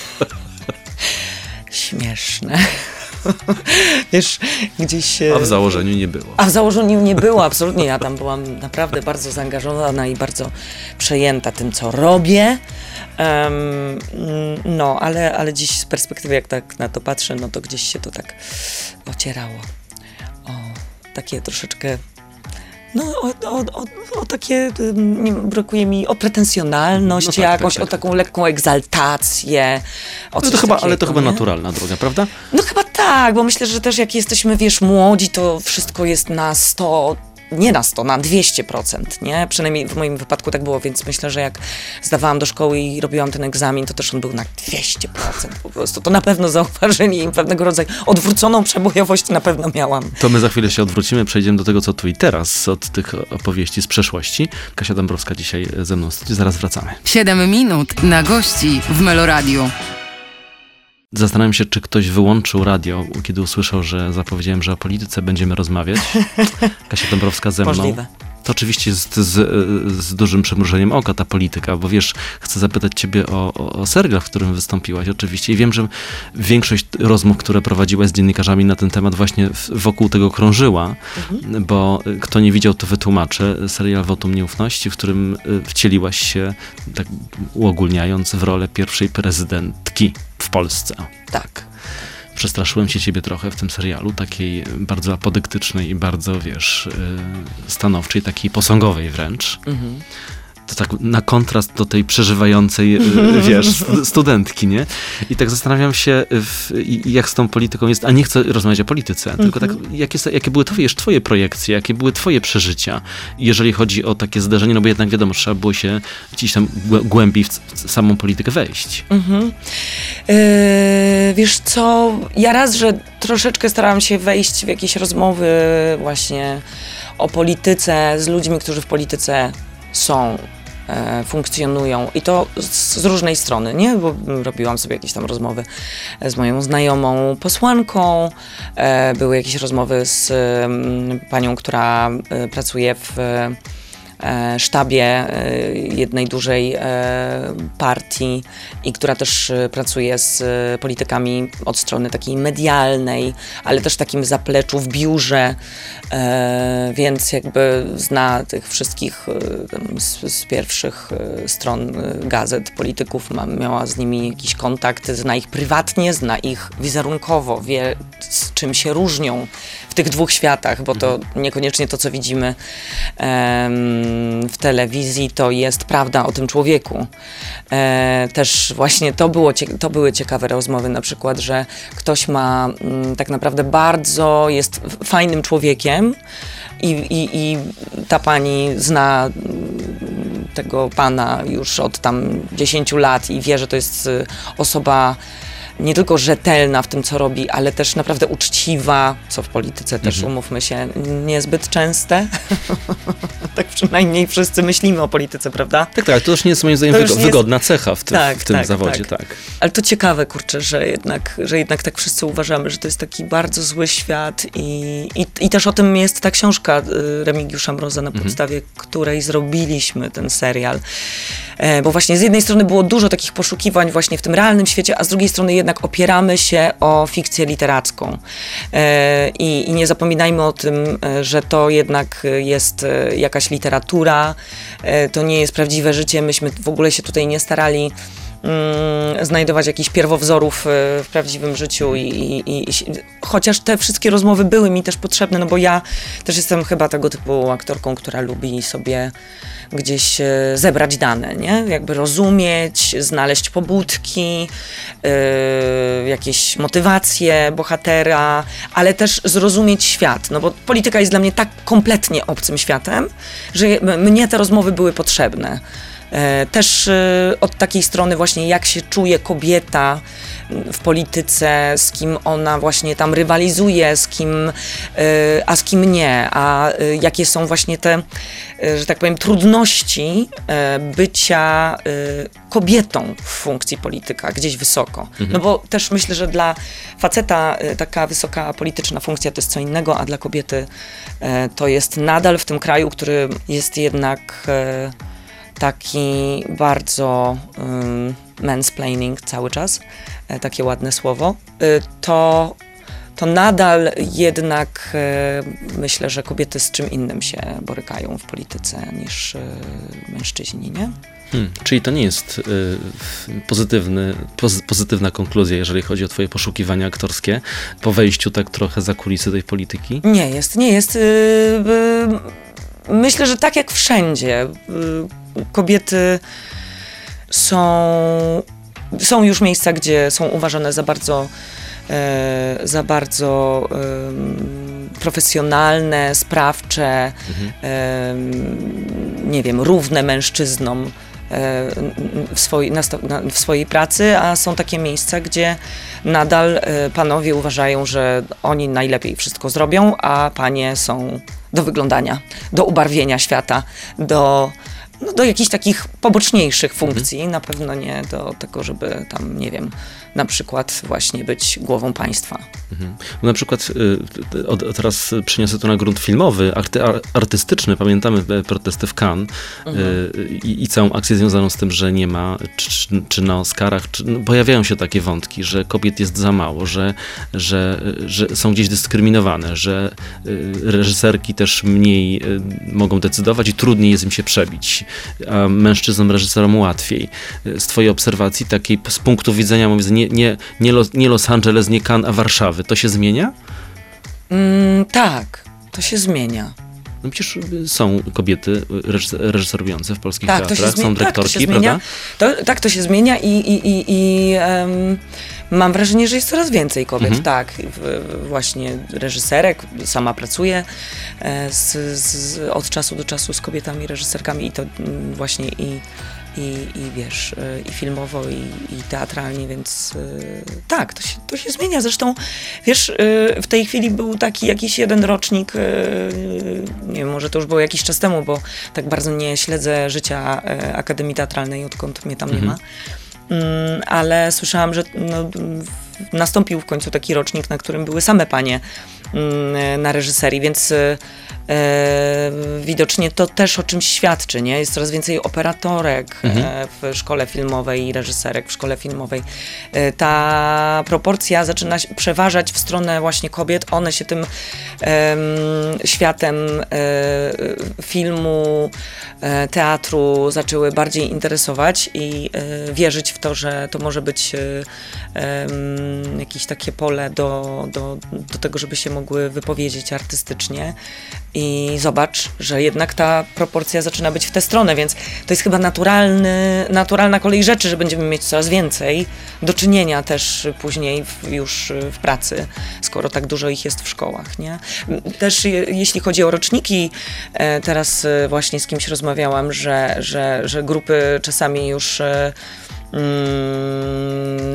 śmieszne. Wiesz, gdzieś... e, A w założeniu nie było. a w założeniu nie było, absolutnie. Ja tam byłam naprawdę bardzo zaangażowana i bardzo przejęta tym, co robię. Em, no, ale, ale dziś z perspektywy, jak tak na to patrzę, no to gdzieś się to tak ocierało. O takie troszeczkę. No, o, o, o, o takie, nie brakuje mi o pretensjonalność No tak, jakąś, tak, tak. o taką lekką egzaltację. No to chyba, ale to takiego, chyba nie? naturalna droga, prawda? No chyba tak, bo myślę, że też jak jesteśmy, wiesz, młodzi, to wszystko jest na 100, nie na 100, na 200%, nie? Przynajmniej w moim wypadku tak było, więc myślę, że jak zdawałam do szkoły i robiłam ten egzamin, to też on był na 200% po prostu. To na pewno zauważyli i pewnego rodzaju odwróconą przebojowość na pewno miałam. To my za chwilę się odwrócimy, przejdziemy do tego, co tu i teraz, od tych opowieści z przeszłości. Kasia Dąbrowska dzisiaj ze mną zaraz wracamy. 7 minut na gości w Meloradiu. Zastanawiam się, czy ktoś wyłączył radio, kiedy usłyszał, że zapowiedziałem, że o polityce będziemy rozmawiać. Kasia Dąbrowska ze mną. Możliwe. To oczywiście jest z, z dużym przymrużeniem oka ta polityka, bo wiesz, chcę zapytać ciebie o, o, o serial, w którym wystąpiłaś oczywiście i wiem, że większość rozmów, które prowadziłaś z dziennikarzami na ten temat właśnie wokół tego krążyła, bo y, kto nie widział, to wytłumaczę. Serial Wotum Nieufności, w którym y, wcieliłaś się, tak uogólniając, w rolę pierwszej prezydentki w Polsce. Tak. Przestraszyłem się ciebie trochę w tym serialu, takiej bardzo apodyktycznej i bardzo, wiesz, y, stanowczej, takiej posągowej wręcz. Mhm. To tak na kontrast do tej przeżywającej, y, wiesz, stu- studentki, nie? I tak zastanawiam się, w, i- i jak z tą polityką jest, a nie chcę rozmawiać o polityce, tylko tak, jakie, jakie były twoje, twoje projekcje, jakie były twoje przeżycia, jeżeli chodzi o takie zdarzenie, no bo jednak wiadomo, trzeba było się gdzieś tam głę- głębiej w, w samą politykę wejść. Mhm. Yy, wiesz co, ja raz, że troszeczkę starałam się wejść w jakieś rozmowy właśnie o polityce z ludźmi, którzy w polityce są, e, funkcjonują i to z, różnej strony, nie? Bo robiłam sobie jakieś tam rozmowy z moją znajomą posłanką, e, były jakieś rozmowy z mm, panią, która e, pracuje w e, sztabie e, jednej dużej e, partii i która też e, pracuje z e, politykami od strony takiej medialnej, ale też w takim zapleczu w biurze, e, więc jakby zna tych wszystkich e, z, z pierwszych e, stron e, gazet polityków, ma, miała z nimi jakiś kontakt, zna ich prywatnie, zna ich wizerunkowo, wie z czym się różnią tych dwóch światach, bo to niekoniecznie to, co widzimy em, w telewizji, to jest prawda o tym człowieku. E, też właśnie to, było, to były ciekawe rozmowy, na przykład, że ktoś ma mm, tak naprawdę bardzo, jest fajnym człowiekiem i, i, i ta pani zna mm, tego pana już od tam 10 lat i wie, że to jest y, osoba nie tylko rzetelna w tym, co robi, ale też naprawdę uczciwa, co w polityce też, umówmy się, niezbyt częste. tak przynajmniej wszyscy myślimy o polityce, prawda? Tak, tak, to też nie jest moim zdaniem już wygo- jest- wygodna cecha w, ty- Tak, w tym tak, zawodzie, tak. tak. Ale to ciekawe, kurczę, że jednak, że jednak tak wszyscy uważamy, że to jest taki bardzo zły świat i, i, i też o tym jest ta książka y, Remigiusza Mroza, na podstawie której zrobiliśmy ten serial. E, bo właśnie z jednej strony było dużo takich poszukiwań właśnie w tym realnym świecie, a z drugiej strony jednak opieramy się o fikcję literacką. E, i, I nie zapominajmy o tym, e, że to jednak jest e, jakaś literatura, e, to nie jest prawdziwe życie. Myśmy w ogóle się tutaj nie starali znajdować jakichś pierwowzorów e, w prawdziwym życiu i, i, i chociaż te wszystkie rozmowy były mi też potrzebne, no bo ja też jestem chyba tego typu aktorką, która lubi sobie gdzieś e, zebrać dane, nie? Jakby rozumieć, znaleźć pobudki, e, jakieś motywacje bohatera, ale też zrozumieć świat, no bo polityka jest dla mnie tak kompletnie obcym światem, że mnie te rozmowy były potrzebne. E, Też e, od takiej strony właśnie jak się czuje kobieta w polityce, z kim ona właśnie tam rywalizuje, z kim, e, a z kim nie, a jakie są właśnie te, że tak powiem, trudności bycia kobietą w funkcji polityka, gdzieś wysoko. No bo też myślę, że dla faceta taka wysoka polityczna funkcja to jest co innego, a dla kobiety to jest nadal w tym kraju, który jest jednak taki bardzo mansplaining cały czas, e, takie ładne słowo, y, to, to nadal jednak e, myślę, że kobiety z czym innym się borykają w polityce niż e, mężczyźni, nie? Hmm, czyli to nie jest y, pozytywny, pozy, pozytywna konkluzja, jeżeli chodzi o twoje poszukiwania aktorskie, po wejściu tak trochę za kulisy tej polityki? Nie jest, nie jest. y, y, myślę, że tak jak wszędzie, y, kobiety są, są już miejsca, gdzie są uważane za bardzo, e, za bardzo profesjonalne, sprawcze, em, nie wiem, równe mężczyznom w swojej, w swojej pracy, a są takie miejsca, gdzie nadal e, panowie uważają, że oni najlepiej wszystko zrobią, a panie są do wyglądania, do ubarwienia świata, do no, do jakichś takich poboczniejszych funkcji, na pewno nie do tego, żeby tam, nie wiem, na przykład właśnie być głową państwa. Mhm. Na przykład y, teraz przyniosę to na grunt filmowy, arty, artystyczny. Pamiętamy e, protesty w Cannes mhm. y, i, całą akcję związaną z tym, że nie ma, czy, czy na Oscarach, czy, no, pojawiają się takie wątki, że kobiet jest za mało, że, że, że są gdzieś dyskryminowane, że y, reżyserki też mniej mogą decydować i trudniej jest im się przebić, a mężczyznom, reżyserom łatwiej. Z twojej obserwacji, takiej z punktu widzenia, mówię, nie, nie, nie, Los, nie Los Angeles, nie Cannes, a Warszawy. To się zmienia? Mm, tak, to się zmienia. No przecież są kobiety reżyserujące w polskich tak, teatrach, są dyrektorki, tak, to prawda? To, tak, to się zmienia i, i, i, i um, mam wrażenie, że jest coraz więcej kobiet, mhm. tak, właśnie reżyserek, sama pracuję e, z, z, od czasu do czasu z kobietami reżyserkami i to mm, właśnie i i, i wiesz, y, i filmowo, i, i teatralnie, więc y, tak, to się, to się zmienia. Zresztą, wiesz, y, w tej chwili był taki jakiś jeden rocznik, nie wiem, może to już było jakiś czas temu, bo tak bardzo nie śledzę życia Akademii Teatralnej, odkąd mnie tam mhm. nie ma. Mm, ale słyszałam, że no, nastąpił w końcu taki rocznik, na którym były same panie mm, na reżyserii, więc E, widocznie to też o czymś świadczy, nie? Jest coraz więcej operatorek e, mhm. w szkole filmowej i reżyserek w szkole filmowej. E, ta proporcja zaczyna przeważać w stronę właśnie kobiet. One się tym światem filmu, teatru zaczęły bardziej interesować i wierzyć w to, że to może być jakieś takie pole do, do, do tego, żeby się mogły wypowiedzieć artystycznie. I zobacz, że jednak ta proporcja zaczyna być w tę stronę, więc to jest chyba naturalny, naturalna kolej rzeczy, że będziemy mieć coraz więcej do czynienia też później w, już w pracy, skoro tak dużo ich jest w szkołach. Nie? Też jeśli chodzi o roczniki, e, teraz e, właśnie z kimś rozmawiałam, że, że, że grupy czasami już e,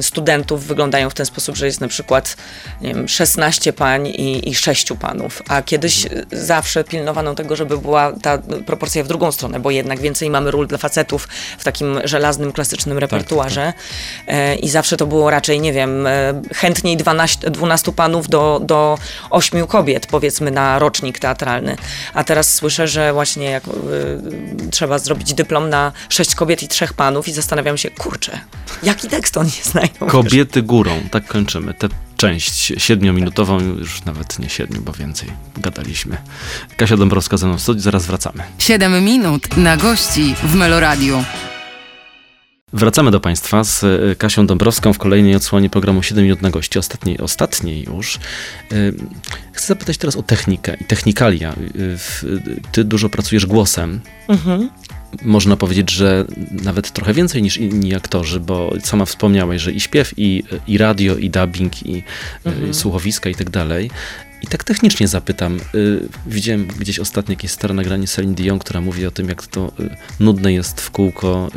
studentów wyglądają w ten sposób, że jest na przykład nie wiem, 16 pań i, i 6 panów, a kiedyś zawsze pilnowano tego, żeby była ta proporcja w drugą stronę, bo jednak więcej mamy ról dla facetów w takim żelaznym, klasycznym tak, repertuarze tak, tak. i zawsze to było raczej, nie wiem, e, chętniej 12, 12 panów do, do 8 kobiet, powiedzmy na rocznik teatralny, a teraz słyszę, że właśnie jak, y, trzeba zrobić dyplom na 6 kobiet i 3 panów i zastanawiam się, kurczę, kurczę, jaki tekst oni znajdą? Kobiety górą, tak kończymy. Tę część siedmiominutową, już nawet nie siedmiu, bo więcej gadaliśmy. Kasia Dąbrowska ze mną w studiu, zaraz wracamy. Siedem minut na gości w Meloradiu. Wracamy do Państwa z e, Kasią Dąbrowską w kolejnej odsłonie programu 7 minut na gości, ostatniej, ostatniej już. E, chcę zapytać teraz o technikę i technikalia. E, ty dużo pracujesz głosem. Mhm można powiedzieć, że nawet trochę więcej niż inni aktorzy, bo sama wspomniałeś, że i śpiew, i, i radio, i dubbing, i, mhm. słuchowiska i tak dalej. I tak technicznie zapytam. Y, widziałem gdzieś ostatnio jakieś stare nagranie Celine Dion, która mówi o tym, jak to y, nudne jest w kółko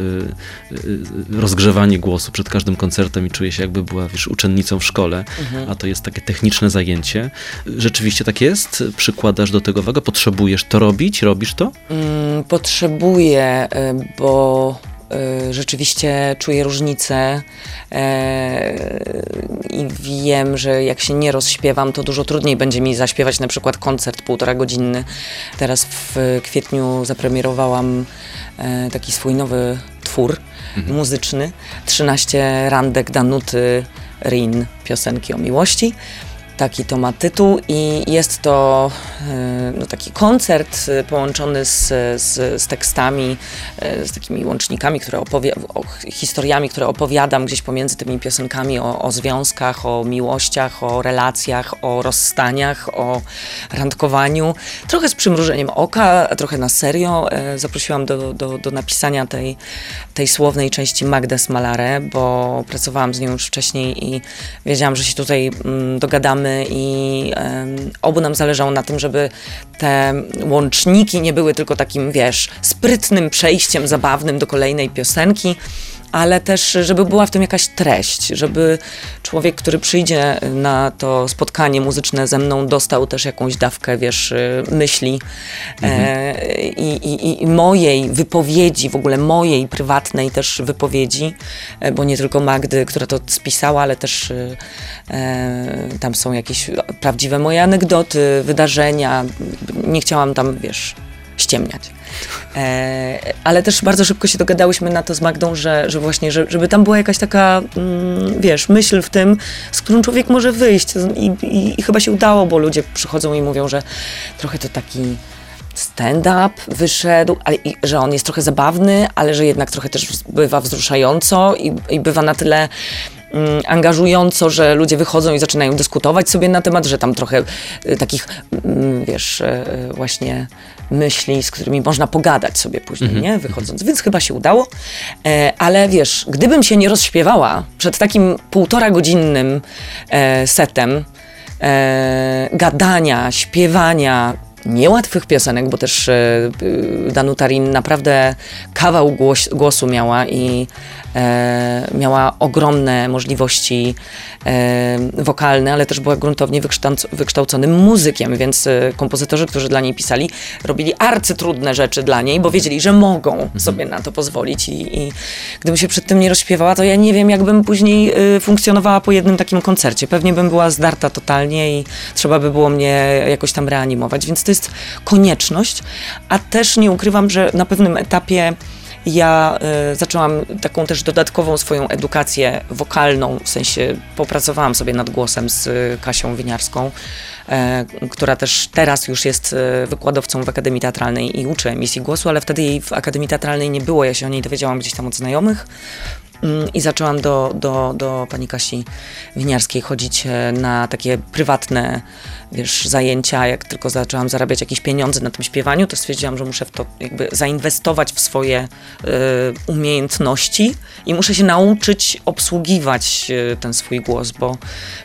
y, rozgrzewanie głosu przed każdym koncertem i czuje się jakby była wiesz, uczennicą w szkole, mhm. a to jest takie techniczne zajęcie. Rzeczywiście tak jest? Przykładasz do tego wagę? Potrzebujesz to robić? Robisz to? Mm, potrzebuję, bo rzeczywiście czuję różnicę y, i wiem, że jak się nie rozśpiewam, to dużo trudniej będzie mi zaśpiewać na przykład koncert półtora godzinny. Teraz w kwietniu zapremierowałam y, taki swój nowy twór mhm. muzyczny, 13 randek Danuty Rin, piosenki o miłości. Taki to ma tytuł i jest to e, no, taki koncert e, połączony z, z, z tekstami, e, z takimi łącznikami, które opowi- historiami, które opowiadam gdzieś pomiędzy tymi piosenkami o, o związkach, o miłościach, o relacjach, o rozstaniach, o randkowaniu. Trochę z przymrużeniem oka, trochę na serio. Zaprosiłam do, do, do napisania tej, tej słownej części Magdę Smalare, bo pracowałam z nią już wcześniej i wiedziałam, że się tutaj mm, dogadamy i um, obu nam zależało na tym, żeby te łączniki nie były tylko takim, wiesz, sprytnym przejściem zabawnym do kolejnej piosenki, ale też, żeby była w tym jakaś treść, żeby człowiek, który przyjdzie na to spotkanie muzyczne ze mną, dostał też jakąś dawkę, wiesz, myśli e, i, i, i mojej wypowiedzi, w ogóle mojej prywatnej też wypowiedzi, e, bo nie tylko Magdy, która to spisała, ale też e, tam są jakieś prawdziwe moje anegdoty, wydarzenia. Nie chciałam tam, wiesz, ściemniać. E, ale też bardzo szybko się dogadałyśmy na to z Magdą, że, że właśnie, że, żeby tam była jakaś taka, mm, wiesz, myśl w tym, z którą człowiek może wyjść. I, i, I chyba się udało, bo ludzie przychodzą i mówią, że trochę to taki stand-up wyszedł, ale i, że on jest trochę zabawny, ale że jednak trochę też bywa wzruszająco i, i bywa na tyle mm, angażująco, że ludzie wychodzą i zaczynają dyskutować sobie na temat, że tam trochę y, takich, mm, wiesz, y, y, właśnie myśli, z którymi można pogadać sobie później, nie? Wychodząc. Więc chyba się udało. E, ale wiesz, gdybym się nie rozśpiewała przed takim półtora godzinnym e, setem e, gadania, śpiewania, niełatwych piosenek, bo też e, y, Danuta Rin naprawdę kawał głos, głosu miała i e, miała ogromne możliwości e, wokalne, ale też była gruntownie wykształc- wykształconym muzykiem, więc e, kompozytorzy, którzy dla niej pisali, robili arcytrudne rzeczy dla niej, bo wiedzieli, że mogą sobie na to pozwolić i, i gdybym się przed tym nie rozśpiewała, to ja nie wiem, jakbym później funkcjonowała po jednym takim koncercie. Pewnie bym była zdarta totalnie i trzeba by było mnie jakoś tam reanimować, więc to jest konieczność, a też nie ukrywam, że na pewnym etapie ja y, zaczęłam taką też dodatkową swoją edukację wokalną, w sensie popracowałam sobie nad głosem z y, Kasią Winiarską, e, która też teraz już jest e, wykładowcą w Akademii Teatralnej i uczy emisji głosu, ale wtedy jej w Akademii Teatralnej nie było, ja się o niej dowiedziałam gdzieś tam od znajomych. Mm, I zaczęłam do, do, do pani Kasi Winiarskiej chodzić e, na takie prywatne, wiesz, zajęcia. Jak tylko zaczęłam zarabiać jakieś pieniądze na tym śpiewaniu, to stwierdziłam, że muszę w to jakby zainwestować w swoje e, umiejętności i muszę się nauczyć obsługiwać e, ten swój głos, bo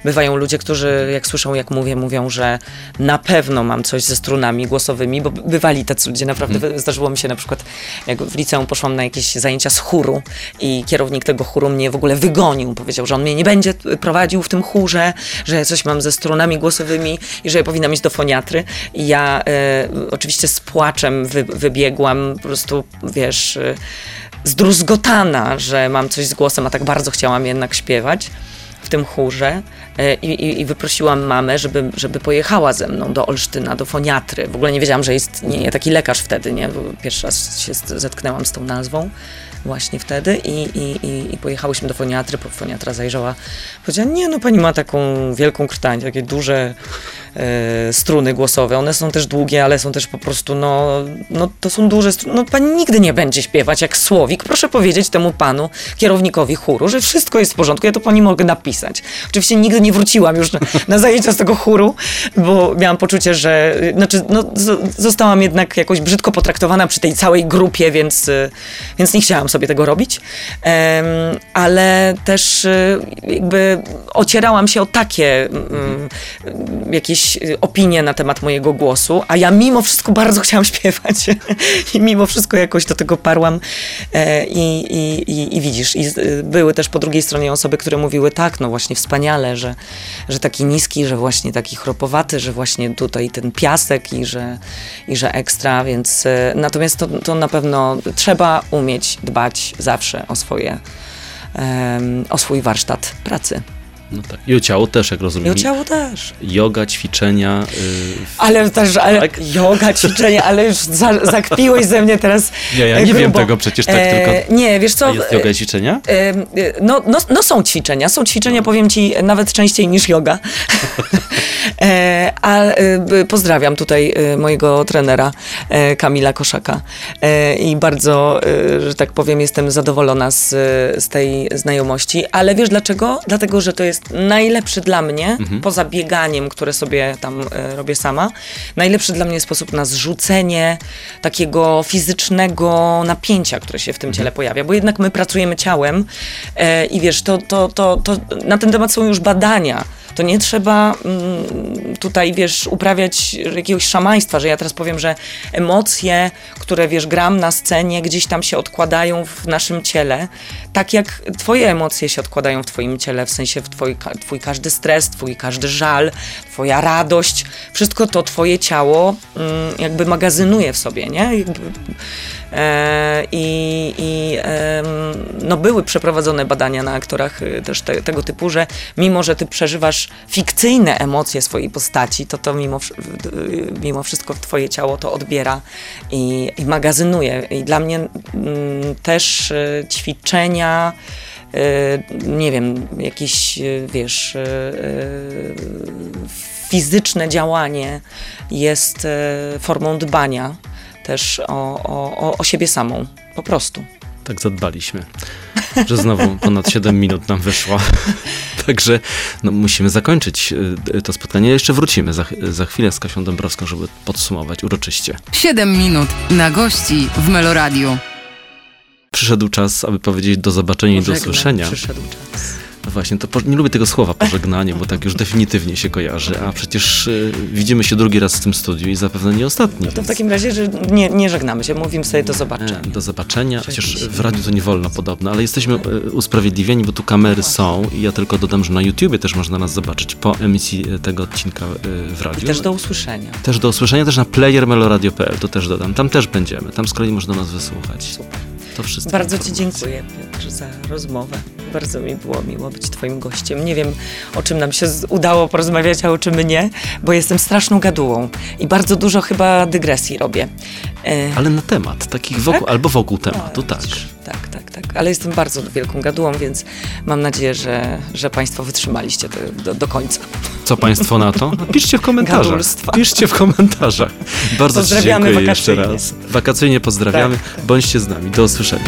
bywają ludzie, którzy jak słyszą, jak mówię, mówią, że na pewno mam coś ze strunami głosowymi, bo bywali tacy ludzie, naprawdę zdarzyło mi się na przykład, jak w liceum poszłam na jakieś zajęcia z chóru i kierownik tego chóru mnie w ogóle wygonił. Powiedział, że on mnie nie będzie prowadził w tym chórze, że coś mam ze strunami głosowymi i że ja powinnam iść do foniatry. I ja e, oczywiście z płaczem wy, wybiegłam, po prostu, wiesz, e, zdruzgotana, że mam coś z głosem, a tak bardzo chciałam jednak śpiewać w tym chórze e, i, i, i wyprosiłam mamę, żeby, żeby pojechała ze mną do Olsztyna, do foniatry. W ogóle nie wiedziałam, że istnieje taki lekarz wtedy, nie? Pierwszy raz się zetknęłam z tą nazwą właśnie wtedy i, i, i, i pojechałyśmy do foniatry, foniatra zajrzała, powiedziała, nie no, pani ma taką wielką krtań, takie duże struny głosowe, one są też długie, ale są też po prostu, no, no to są duże struny, no pani nigdy nie będzie śpiewać jak słowik, proszę powiedzieć temu panu, kierownikowi chóru, że wszystko jest w porządku, ja to pani mogę napisać. Oczywiście nigdy nie wróciłam już na, na zajęcia z tego chóru, bo miałam poczucie, że, znaczy, no, zostałam jednak jakoś brzydko potraktowana przy tej całej grupie, więc, więc nie chciałam sobie tego robić, ale też y, jakby ocierałam się o takie mm, jakieś y, opinie na temat mojego głosu, a ja mimo wszystko bardzo chciałam śpiewać i mimo wszystko jakoś do tego parłam e, i, i, i, i widzisz, i y, były też po drugiej stronie osoby, które mówiły tak, no właśnie wspaniale, że, że taki niski, że właśnie taki chropowaty, że właśnie tutaj ten piasek i że, i że ekstra, więc e, natomiast to, to na pewno trzeba umieć dbać zawsze o swoje, o swój warsztat pracy. No tak. I o ciało też, jak I rozumiem. o ciało też. Yoga, ćwiczenia. y, Ale też, ale Tak? yoga, ćwiczenie, ale już za, zakpiłeś ze mnie teraz Nie, ja e, nie wiem grubo. tego przecież tak tylko- Nie, wiesz co... a jest yoga i ćwiczenia? e, e, No, no, no są ćwiczenia, są ćwiczenia, powiem ci, nawet częściej niż yoga. E, A e, pozdrawiam tutaj e, mojego trenera e, Kamila Koszaka E, i bardzo, e, że tak powiem, jestem zadowolona z, z tej znajomości, ale wiesz dlaczego? Dlatego, że to jest najlepszy dla mnie, poza bieganiem, które sobie tam e, robię sama, najlepszy dla mnie sposób na zrzucenie takiego fizycznego napięcia, które się w tym ciele pojawia, bo jednak my pracujemy ciałem e, i wiesz, to, to, to, to na ten temat są już badania. To nie trzeba mm, tutaj, wiesz, uprawiać jakiegoś szamaństwa, że ja teraz powiem, że emocje, które, wiesz, gram na scenie, gdzieś tam się odkładają w naszym ciele, tak jak twoje emocje się odkładają w twoim ciele, w sensie w twój, twój każdy stres, twój każdy żal, twoja radość, wszystko to twoje ciało mm, jakby magazynuje w sobie, nie? Jakby, I, i em, no były przeprowadzone badania na aktorach y, też te, tego typu, że mimo, że ty przeżywasz fikcyjne emocje swojej postaci, to to mimo, y, mimo wszystko twoje ciało to odbiera i, i magazynuje. I dla mnie mm, też y, ćwiczenia, nie wiem, jakieś, wiesz, fizyczne działanie jest formą dbania też o, o, o, siebie samą, po prostu. Tak zadbaliśmy, że znowu ponad 7 minut nam wyszło. Także no, musimy zakończyć y, to spotkanie. Jeszcze wrócimy za, za chwilę z Kasią Dąbrowską, żeby podsumować uroczyście. 7 minut na gości w Meloradiu. Przyszedł czas, aby powiedzieć do zobaczenia i do usłyszenia. Przyszedł czas. No właśnie, to nie lubię tego słowa pożegnanie, bo tak już definitywnie się kojarzy, a przecież y, widzimy się drugi raz w tym studiu i zapewne nie ostatni. No to w takim razie, że nie, nie żegnamy się, mówimy sobie do zobaczenia. Nie, do zobaczenia. Chociaż Cześć. w radiu to nie wolno podobno, ale jesteśmy e, usprawiedliwieni, bo tu kamery są i ja tylko dodam, że na YouTubie też można nas zobaczyć po emisji e, tego odcinka e, w radiu. I też do usłyszenia. Też do usłyszenia, też na playermeloradio.pl, to też dodam. Tam też będziemy, tam z kolei można nas wysłuchać. Super. To wszystko. Bardzo Ci dziękuję, Piotr, za rozmowę. Bardzo mi było miło być Twoim gościem. Nie wiem, o czym nam się udało porozmawiać, a o czym nie, bo jestem straszną gadułą i bardzo dużo chyba dygresji robię. E, Ale na temat, takich wokół, Tak? albo wokół tematu, tak. widzisz, tak, tak, tak. Ale jestem bardzo wielką gadułą, więc mam nadzieję, że, że Państwo wytrzymaliście to do, do końca. Co Państwo na to? Piszcie w komentarzach. Gadulstwa. Piszcie w komentarzach. Bardzo Ci dziękuję jeszcze wakacyjnie. raz. Wakacyjnie pozdrawiamy. Tak, tak. Bądźcie z nami. Do usłyszenia.